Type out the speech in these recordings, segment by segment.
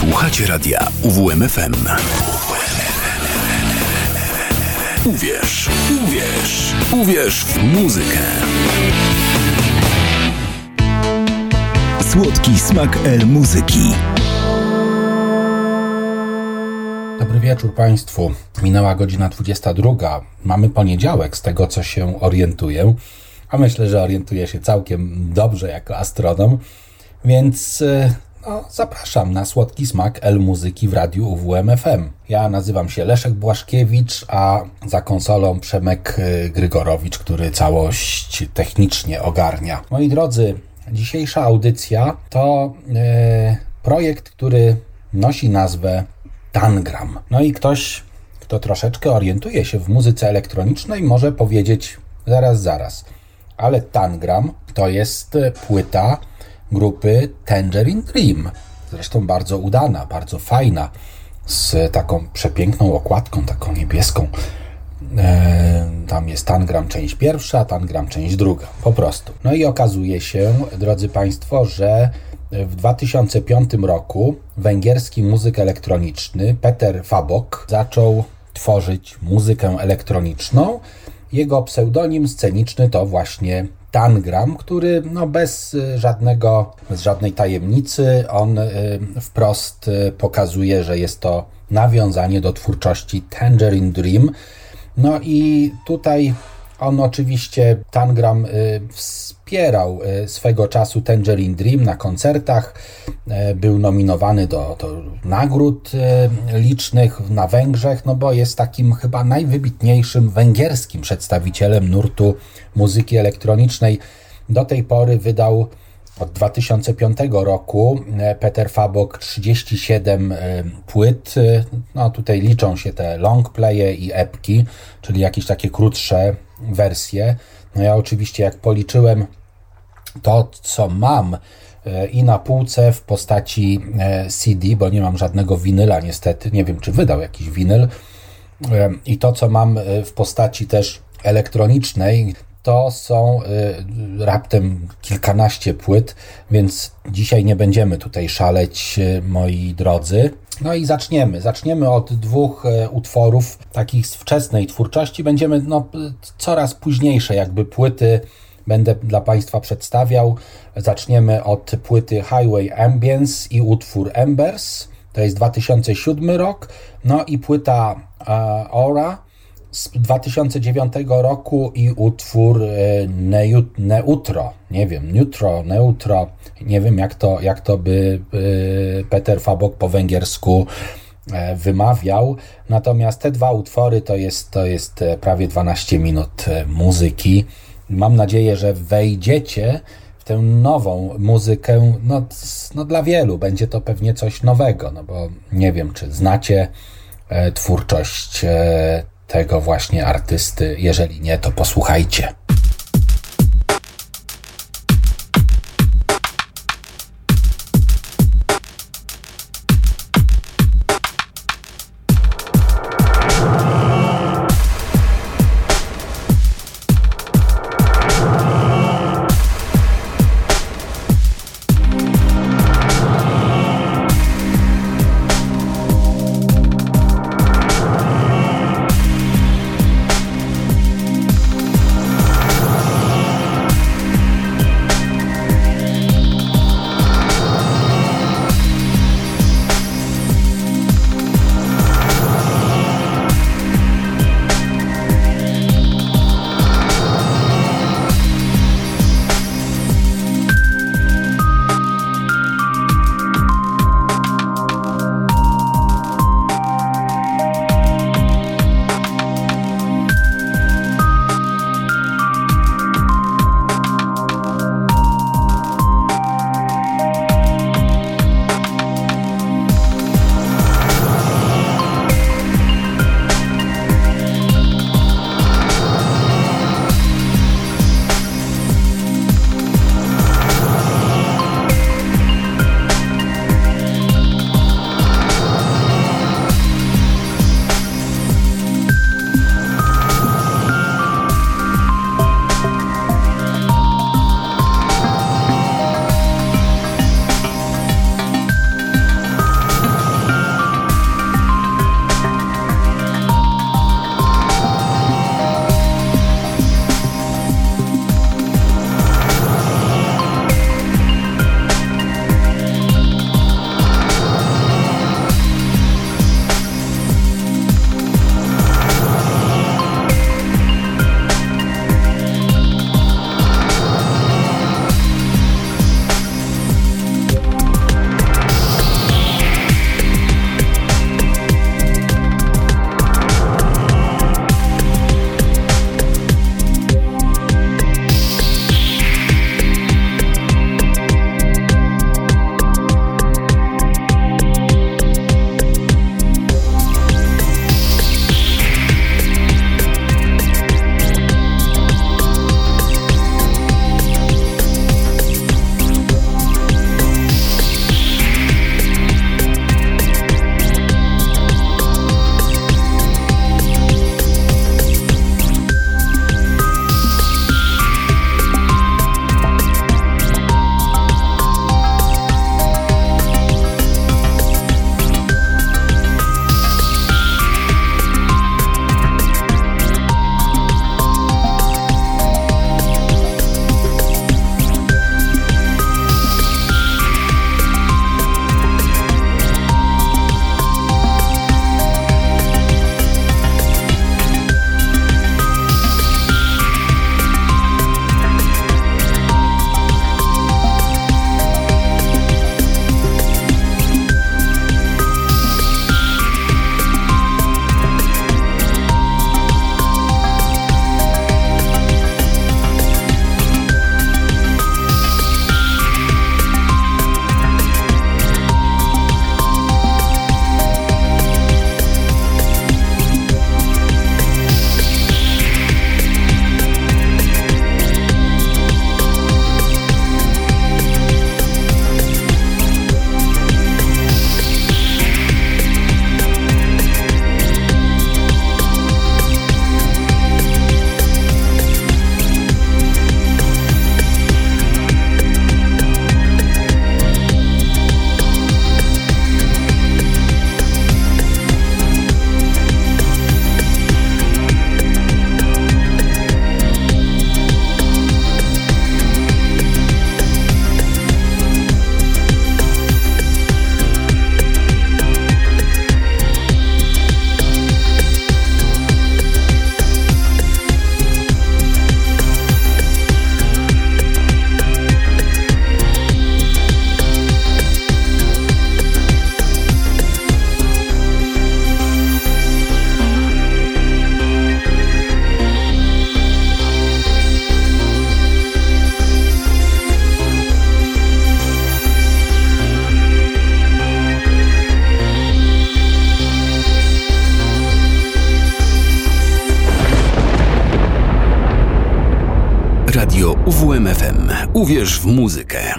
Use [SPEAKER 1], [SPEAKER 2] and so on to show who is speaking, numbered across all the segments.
[SPEAKER 1] Słuchacie radia UWMFM. Uwierz, uwierz, uwierz w muzykę. Słodki smak El Muzyki.
[SPEAKER 2] Dobry wieczór Państwu. Minęła godzina 22. Mamy poniedziałek, z tego co się orientuję. A myślę, że orientuję się całkiem dobrze jako astronom. Więc e, no, zapraszam na słodki smak El Muzyki w radiu UWMFM. Ja nazywam się Leszek Błaszkiewicz, a za konsolą Przemek e, Grygorowicz, który całość technicznie ogarnia. Moi drodzy, dzisiejsza audycja to e, projekt, który nosi nazwę Tangram. No i ktoś, kto troszeczkę orientuje się w muzyce elektronicznej, może powiedzieć zaraz, zaraz. Ale Tangram to jest płyta grupy Tangerine Dream. Zresztą bardzo udana, bardzo fajna, z taką przepiękną okładką, taką niebieską. E, tam jest Tangram część pierwsza, Tangram część druga, po prostu. No i okazuje się, drodzy Państwo, że w 2005 roku węgierski muzyk elektroniczny Peter Fabok zaczął tworzyć muzykę elektroniczną. Jego pseudonim sceniczny to właśnie Tangram, który no bez y, żadnego, bez żadnej tajemnicy, on y, wprost y, pokazuje, że jest to nawiązanie do twórczości Tangerine Dream. No i tutaj on oczywiście, Tangram wspierał swego czasu Tangerine Dream na koncertach, był nominowany do, do nagród licznych na Węgrzech, no bo jest takim chyba najwybitniejszym węgierskim przedstawicielem nurtu muzyki elektronicznej. Do tej pory wydał od 2005 roku Peter Fabok 37 e, płyt. No tutaj liczą się te long playe i epki, czyli jakieś takie krótsze wersje. No ja oczywiście jak policzyłem to, co mam i na półce w postaci CD, bo nie mam żadnego winyla niestety, nie wiem czy wydał jakiś winyl, i to, co mam w postaci też elektronicznej, to są raptem kilkanaście płyt, więc dzisiaj nie będziemy tutaj szaleć, moi drodzy. No i zaczniemy. Zaczniemy od dwóch y, utworów takich z wczesnej twórczości. Będziemy no, coraz późniejsze jakby płyty będę dla Państwa przedstawiał. Zaczniemy od płyty Highway Ambience i utwór Embers. To jest 2007 rok. No i płyta uh, Aura z 2009 roku i utwór e, Neutro, nie wiem, Neutro, Neutro, nie wiem jak to, jak to by e, Peter Fabok po węgiersku e, wymawiał. Natomiast te dwa utwory to jest, to jest prawie 12 minut muzyki. Mam nadzieję, że wejdziecie w tę nową muzykę. No, no dla wielu będzie to pewnie coś nowego, no bo nie wiem, czy znacie twórczość tego właśnie artysty. Jeżeli nie, to posłuchajcie.
[SPEAKER 1] Uwierz w muzykę.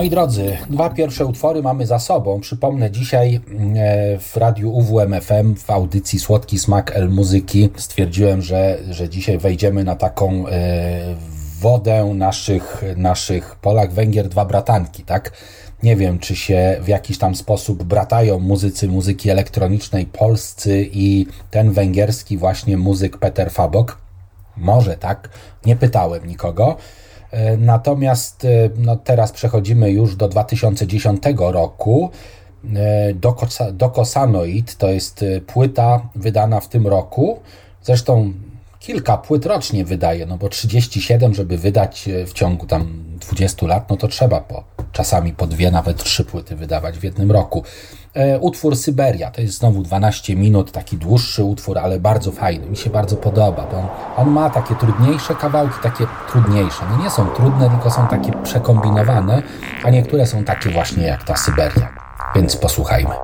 [SPEAKER 2] Moi drodzy, dwa pierwsze utwory mamy za sobą. Przypomnę, dzisiaj e, w radiu UWMFM w audycji Słodki Smak El Muzyki stwierdziłem, że, że dzisiaj wejdziemy na taką e, wodę naszych, naszych Polak, Węgier, dwa bratanki, tak? Nie wiem, czy się w jakiś tam sposób bratają muzycy muzyki elektronicznej polscy i ten węgierski właśnie muzyk Peter Fabok. Może tak, nie pytałem nikogo. E, natomiast e, no, teraz przechodzimy już do 2010 roku. E, do, do Kosanoid to jest płyta wydana w tym roku. Zresztą kilka płyt rocznie wydaje, no bo 37, żeby wydać w ciągu tam 20 lat, no to trzeba po, czasami po dwie, nawet trzy płyty wydawać w jednym roku. E, utwór Syberia to jest znowu 12 minut, taki dłuższy utwór, ale bardzo fajny. Mi się bardzo podoba, bo on, on ma takie trudniejsze kawałki, takie trudniejsze. No nie są trudne, tylko są takie przekombinowane, a niektóre są takie właśnie jak ta Syberia. Więc posłuchajmy.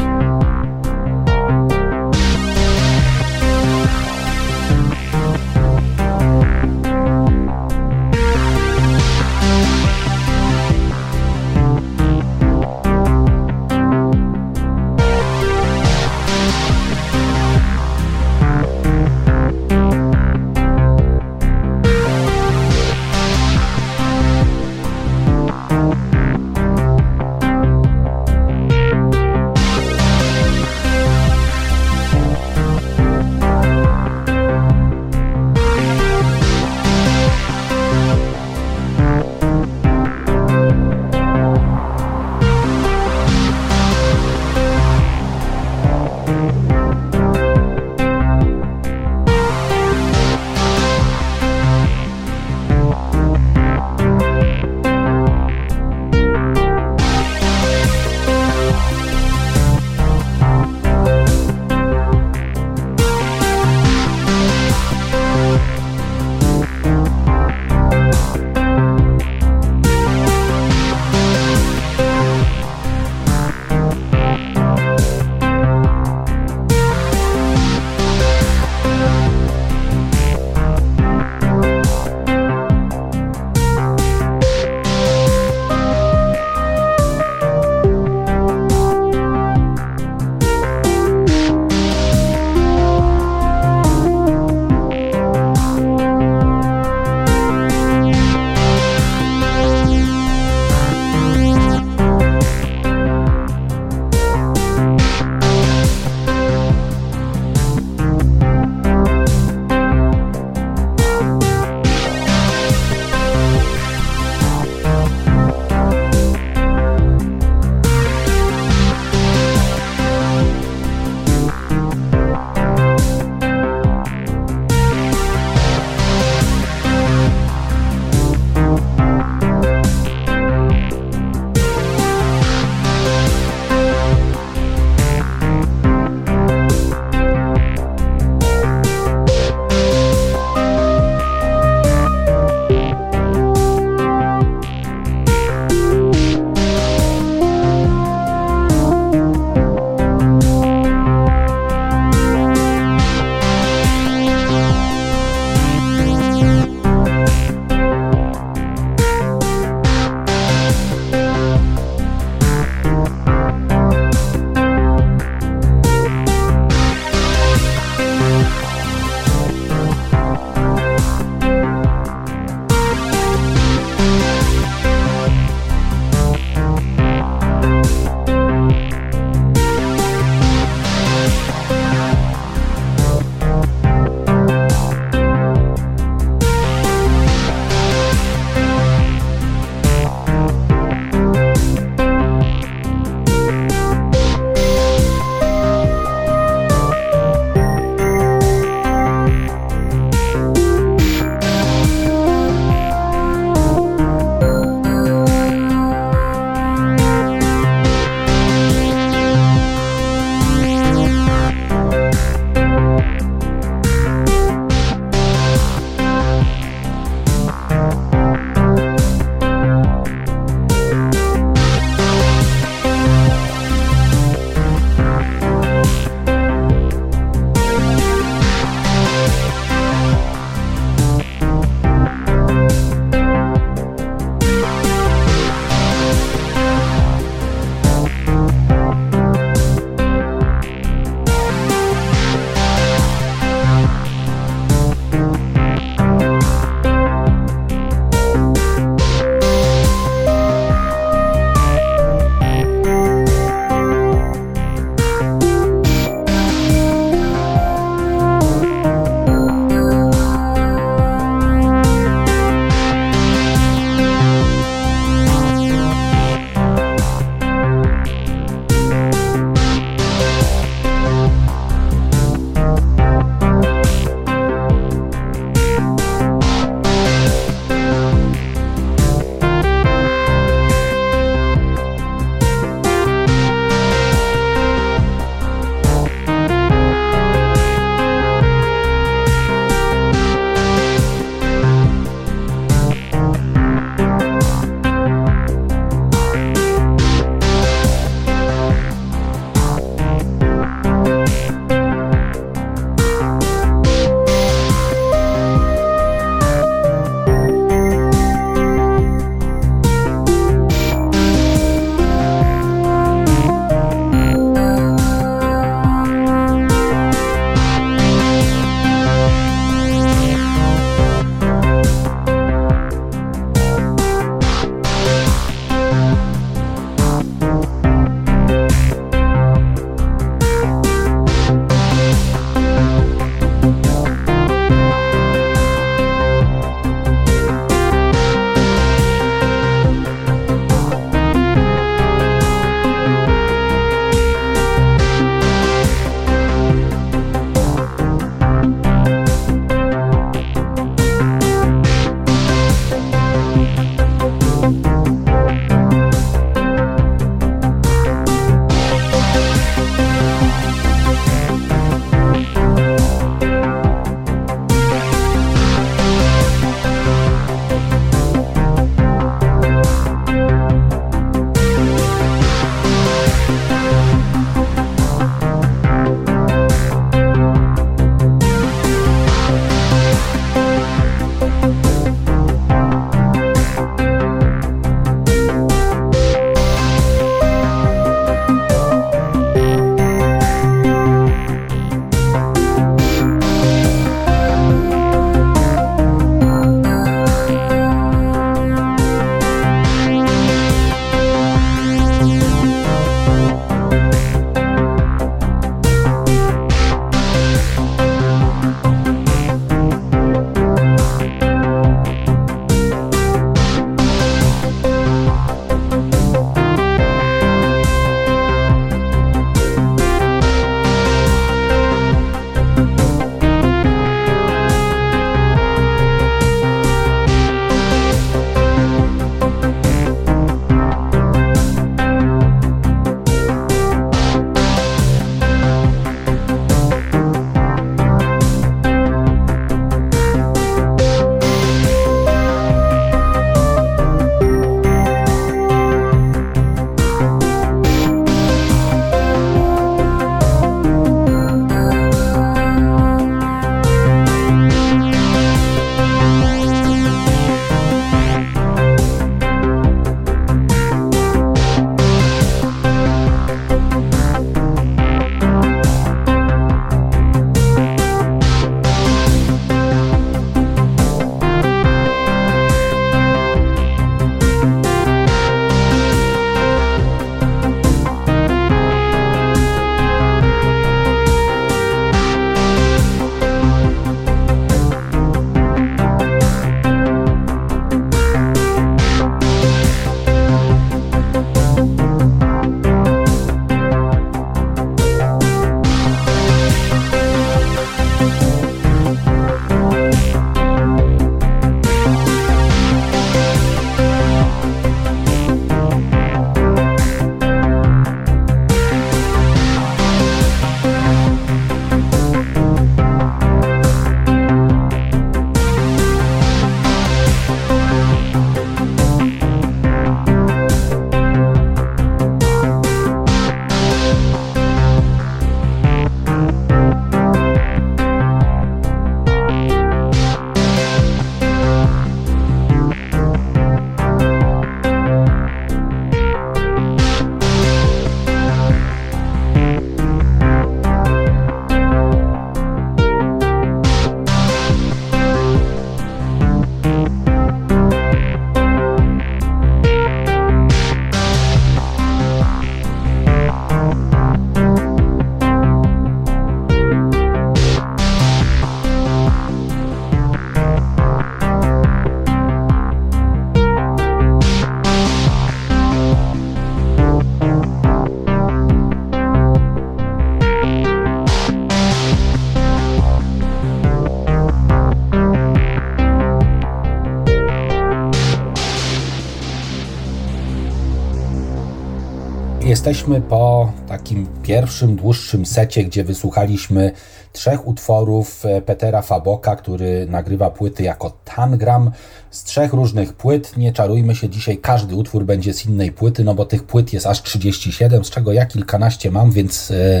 [SPEAKER 2] Jesteśmy po takim pierwszym, dłuższym secie, gdzie wysłuchaliśmy trzech utworów e, Petera Faboka, który nagrywa płyty jako Tangram z trzech różnych płyt. Nie czarujmy się, dzisiaj każdy utwór będzie z innej płyty, no bo tych płyt jest aż 37, z czego ja kilkanaście mam, więc e,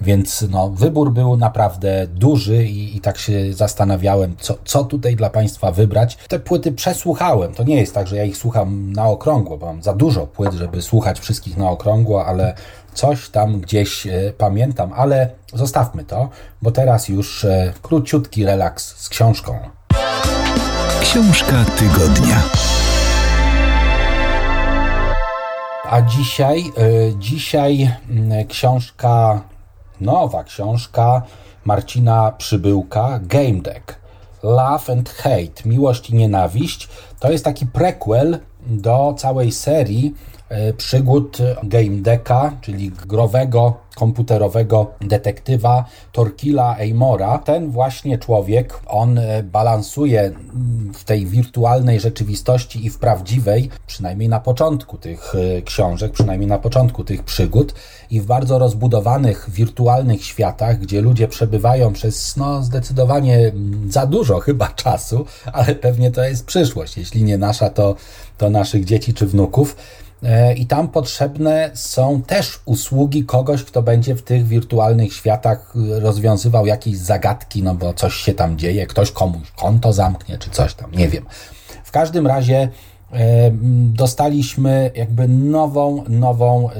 [SPEAKER 2] więc no, wybór był naprawdę duży i, i tak się zastanawiałem, co, co tutaj dla Państwa wybrać. Te płyty przesłuchałem. To nie jest tak, że ja ich słucham na okrągło, bo mam za dużo płyt, żeby słuchać wszystkich na okrągło, ale coś tam gdzieś e, pamiętam. Ale zostawmy to, bo teraz już e, króciutki relaks z książką.
[SPEAKER 1] Książka tygodnia.
[SPEAKER 2] A dzisiaj, e, dzisiaj mm, książka nowa książka Marcina Przybyłka, Game Deck. Love and Hate, Miłość i Nienawiść. To jest taki prequel do całej serii przygód Game Decka, czyli growego, komputerowego detektywa Torkila Amora. Ten właśnie człowiek, on e, balansuje w tej wirtualnej rzeczywistości i w prawdziwej, przynajmniej na początku tych e, książek, przynajmniej na początku tych przygód i w bardzo rozbudowanych wirtualnych światach, gdzie ludzie przebywają przez no, zdecydowanie za dużo chyba czasu, ale pewnie to jest przyszłość. Jeśli nie nasza, to, to naszych dzieci czy wnuków E, I tam potrzebne są też usługi kogoś, kto będzie w tych wirtualnych światach rozwiązywał jakieś zagadki, no bo coś się tam dzieje, ktoś komuś konto zamknie, czy coś tam, nie wiem. W każdym razie e, dostaliśmy jakby nową, nową e,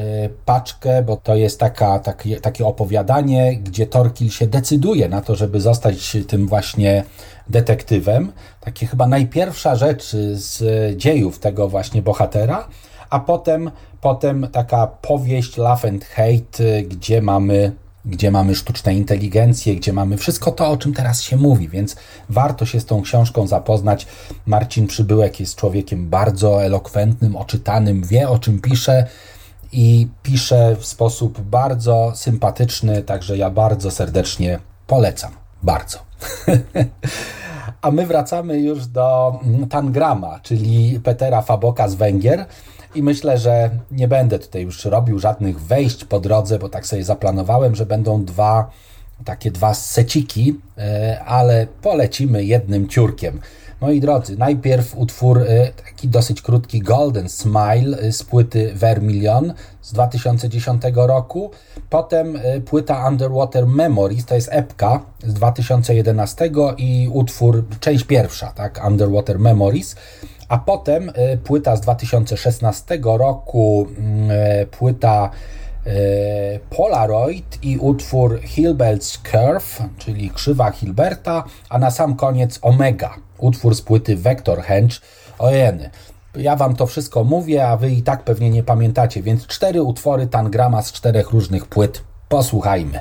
[SPEAKER 2] paczkę, bo to jest taka, takie, takie opowiadanie, gdzie Torkil się decyduje na to, żeby zostać tym właśnie detektywem. Takie chyba najpierwsza rzecz z dziejów tego właśnie bohatera a potem, potem taka powieść Love and Hate, gdzie mamy gdzie mamy sztuczną inteligencję, gdzie mamy wszystko to, o czym teraz się mówi, więc warto się z tą książką zapoznać. Marcin Przybyłek jest człowiekiem bardzo elokwentnym, oczytanym, wie o czym pisze i pisze w sposób bardzo sympatyczny, także ja bardzo serdecznie polecam. Bardzo. A my wracamy już do Tangrama, czyli Petera Faboka z Węgier. I myślę, że nie będę tutaj już robił żadnych wejść po drodze, bo tak sobie zaplanowałem, że będą dwa takie dwa seciki, e, ale polecimy jednym ciurkiem. Moi drodzy, najpierw utwór e, taki dosyć krótki Golden Smile e, z płyty Vermilion z 2010 roku. Potem płyta Underwater Memories, to jest epka z 2011 i utwór, część pierwsza, tak, Underwater Memories a potem e, płyta z 2016 roku, mm, e, płyta e, Polaroid i utwór Hilbert's Curve, czyli krzywa Hilberta, a na sam koniec Omega, utwór z płyty Vector Henge. Ojeny, ja wam to wszystko mówię, a wy i tak pewnie nie pamiętacie, więc cztery utwory Tangrama z czterech różnych płyt. Posłuchajmy.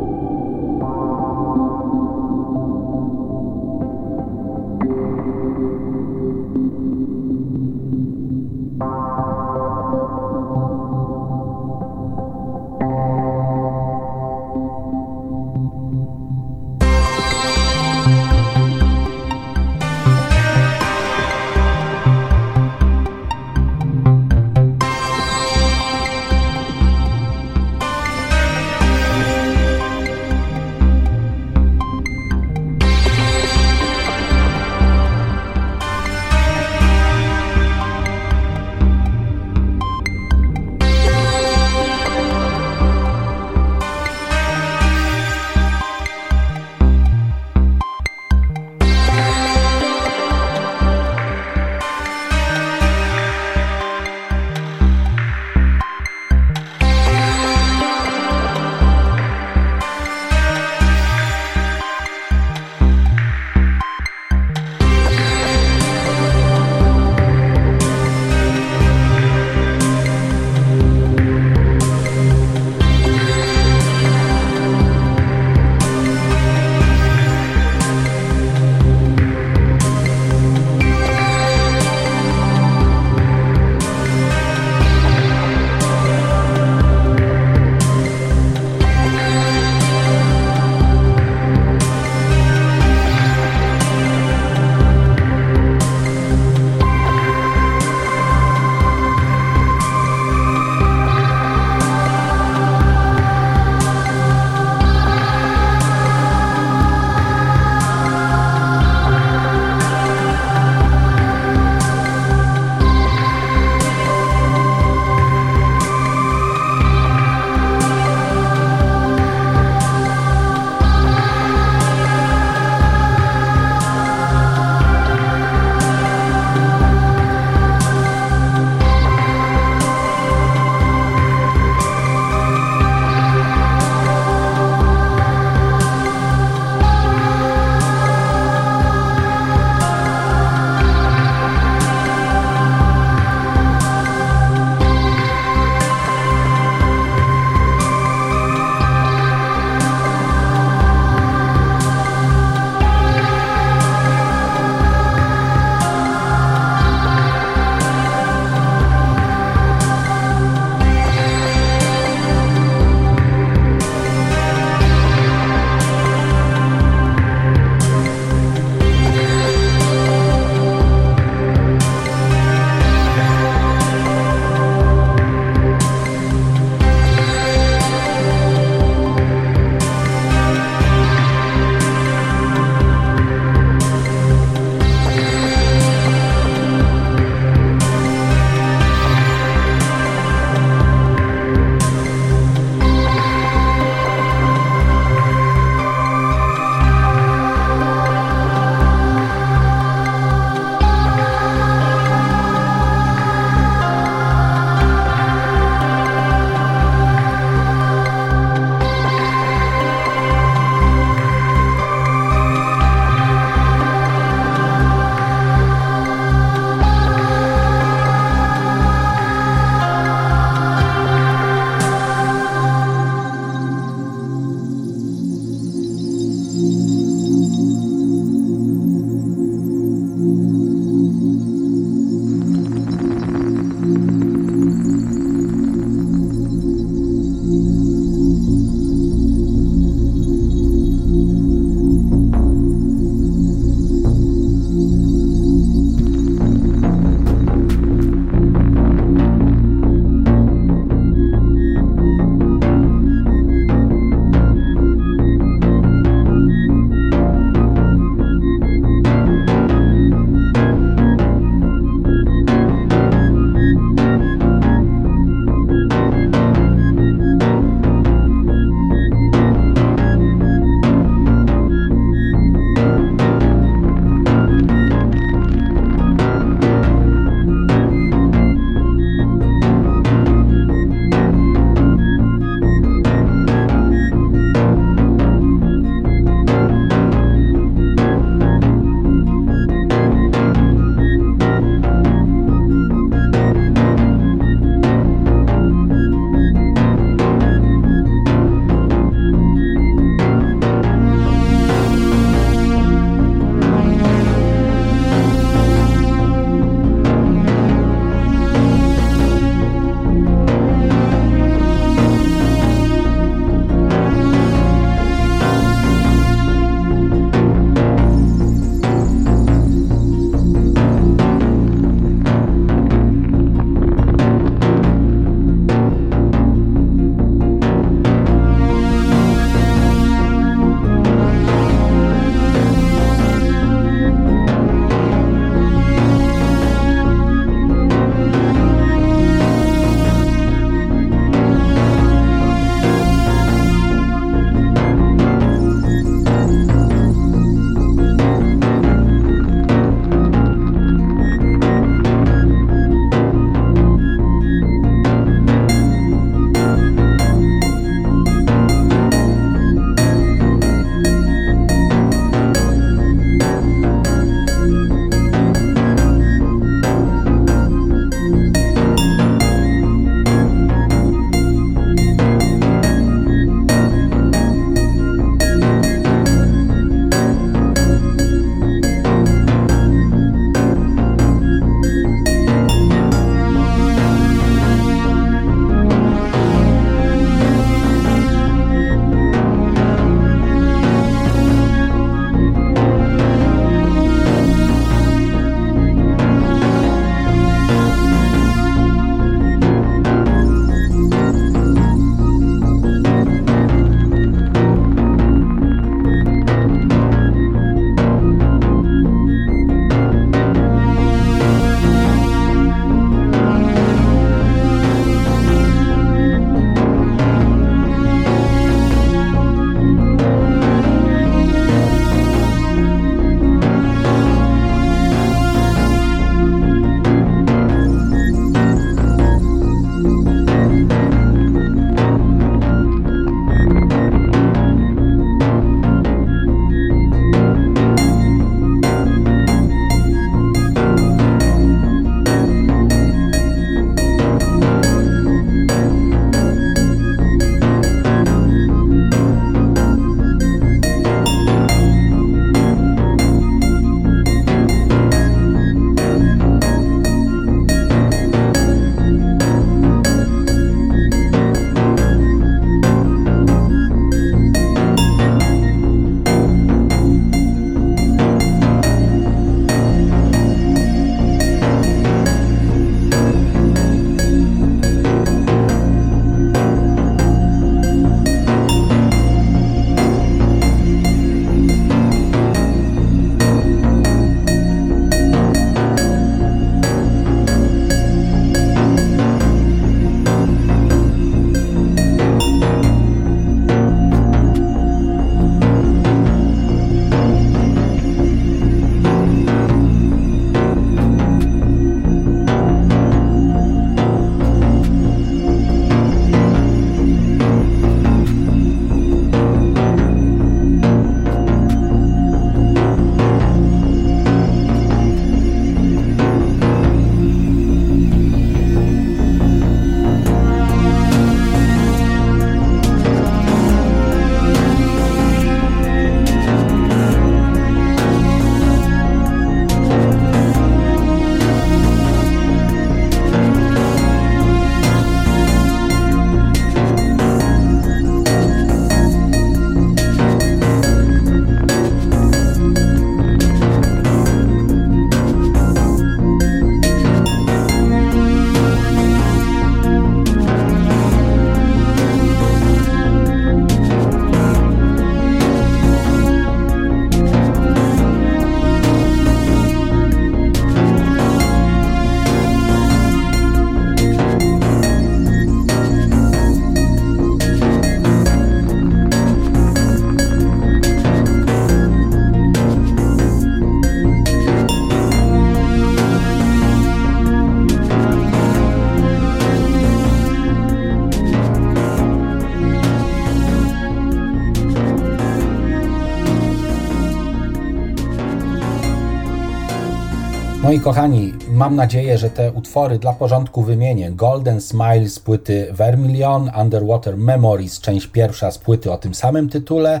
[SPEAKER 2] Moi kochani, mam nadzieję, że te utwory dla porządku wymienię. Golden Smile z płyty Vermilion, Underwater Memories, część pierwsza z płyty o tym samym tytule,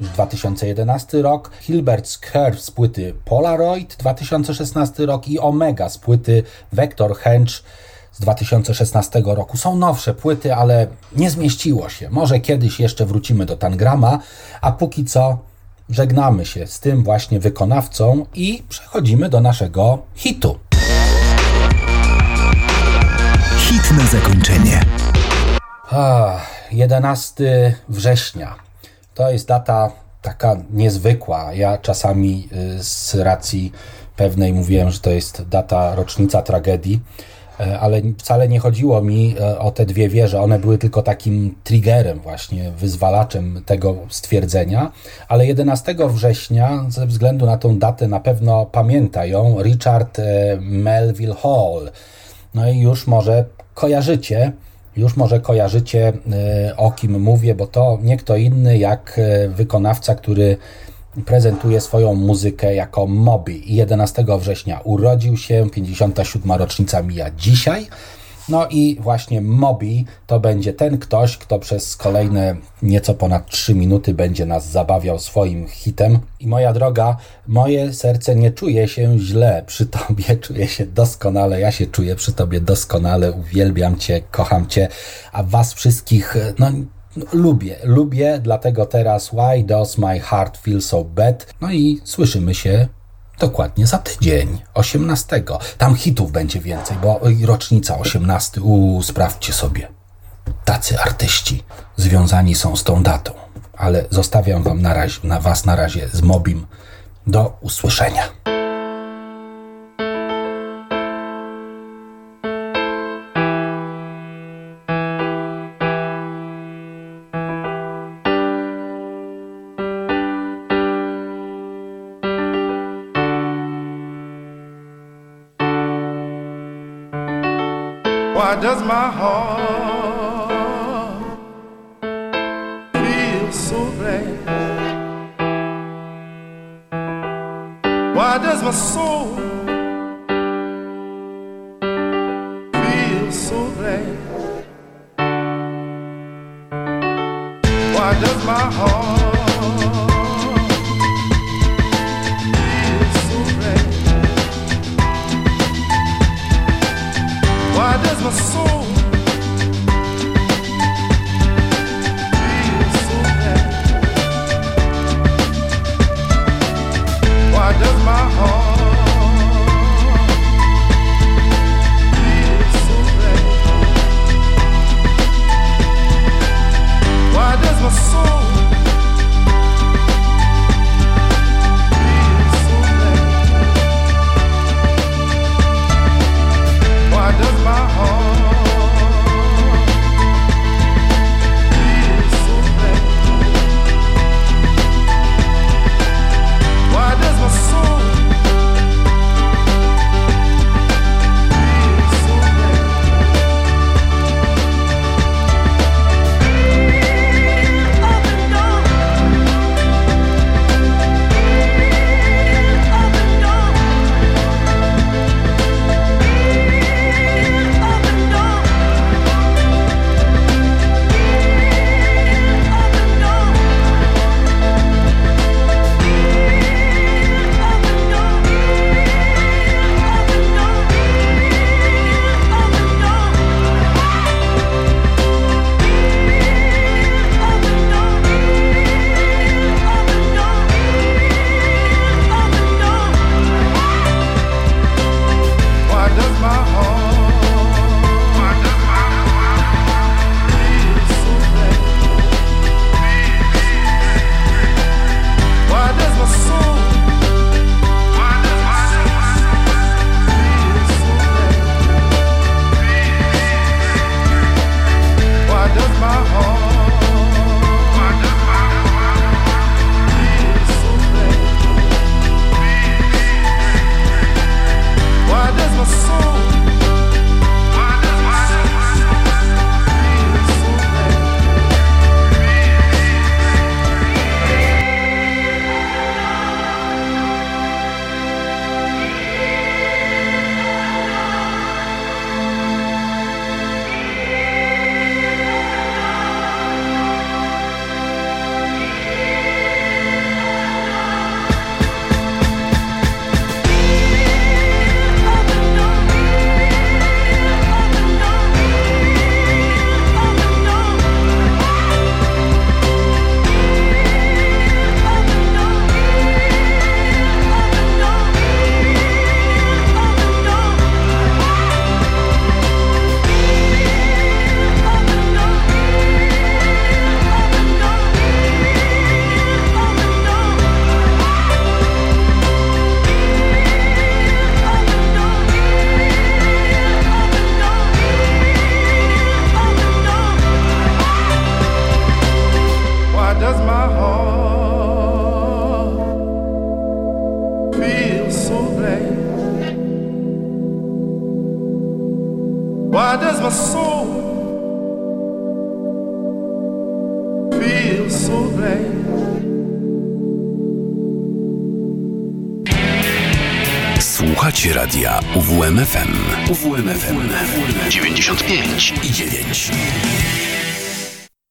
[SPEAKER 2] 2011 rok, Hilbert's Curve z płyty Polaroid, 2016 rok i Omega z płyty Vector Henge z 2016 roku. Są nowsze płyty, ale nie zmieściło się. Może kiedyś jeszcze wrócimy do Tangrama, a póki co żegnamy się z tym właśnie wykonawcą i przechodzimy do naszego hitu.
[SPEAKER 1] Hit na zakończenie.
[SPEAKER 2] Ah, 11 września. To jest data taka niezwykła. Ja czasami y, z racji pewnej mówiłem, że to jest data rocznica tragedii ale wcale nie chodziło mi e, o te dwie wieże. One były tylko takim triggerem, właśnie wyzwalaczem tego stwierdzenia. Ale 11 września, ze względu na tą datę, na pewno pamięta ją Richard e, Melville Hall. No i już może kojarzycie, już może kojarzycie o kim mówię, bo to nie kto inny jak wykonawca, który prezentuje swoją muzykę jako Moby. 11 września urodził się, 57. rocznica mija dzisiaj. No i właśnie Moby to będzie ten ktoś, kto przez kolejne nieco ponad 3 minuty będzie nas zabawiał swoim hitem. I moja droga, moje serce nie czuje się źle przy tobie, czuję się doskonale, ja się czuję przy tobie doskonale, uwielbiam cię, kocham cię, a was wszystkich, no lubię, lubię, dlatego teraz Why Does My Heart Feel So Bad? No i słyszymy się dokładnie za tydzień, 18. Tam hitów będzie więcej, bo rocznica 18. Uuu, sprawdźcie sobie. Tacy artyści związani są z tą datą. Ale zostawiam wam na, razie, na was na razie z Mobim. Do usłyszenia. My heart feel so bad? Why does my soul feel so bad? Why does my heart feel so great? Why does my soul.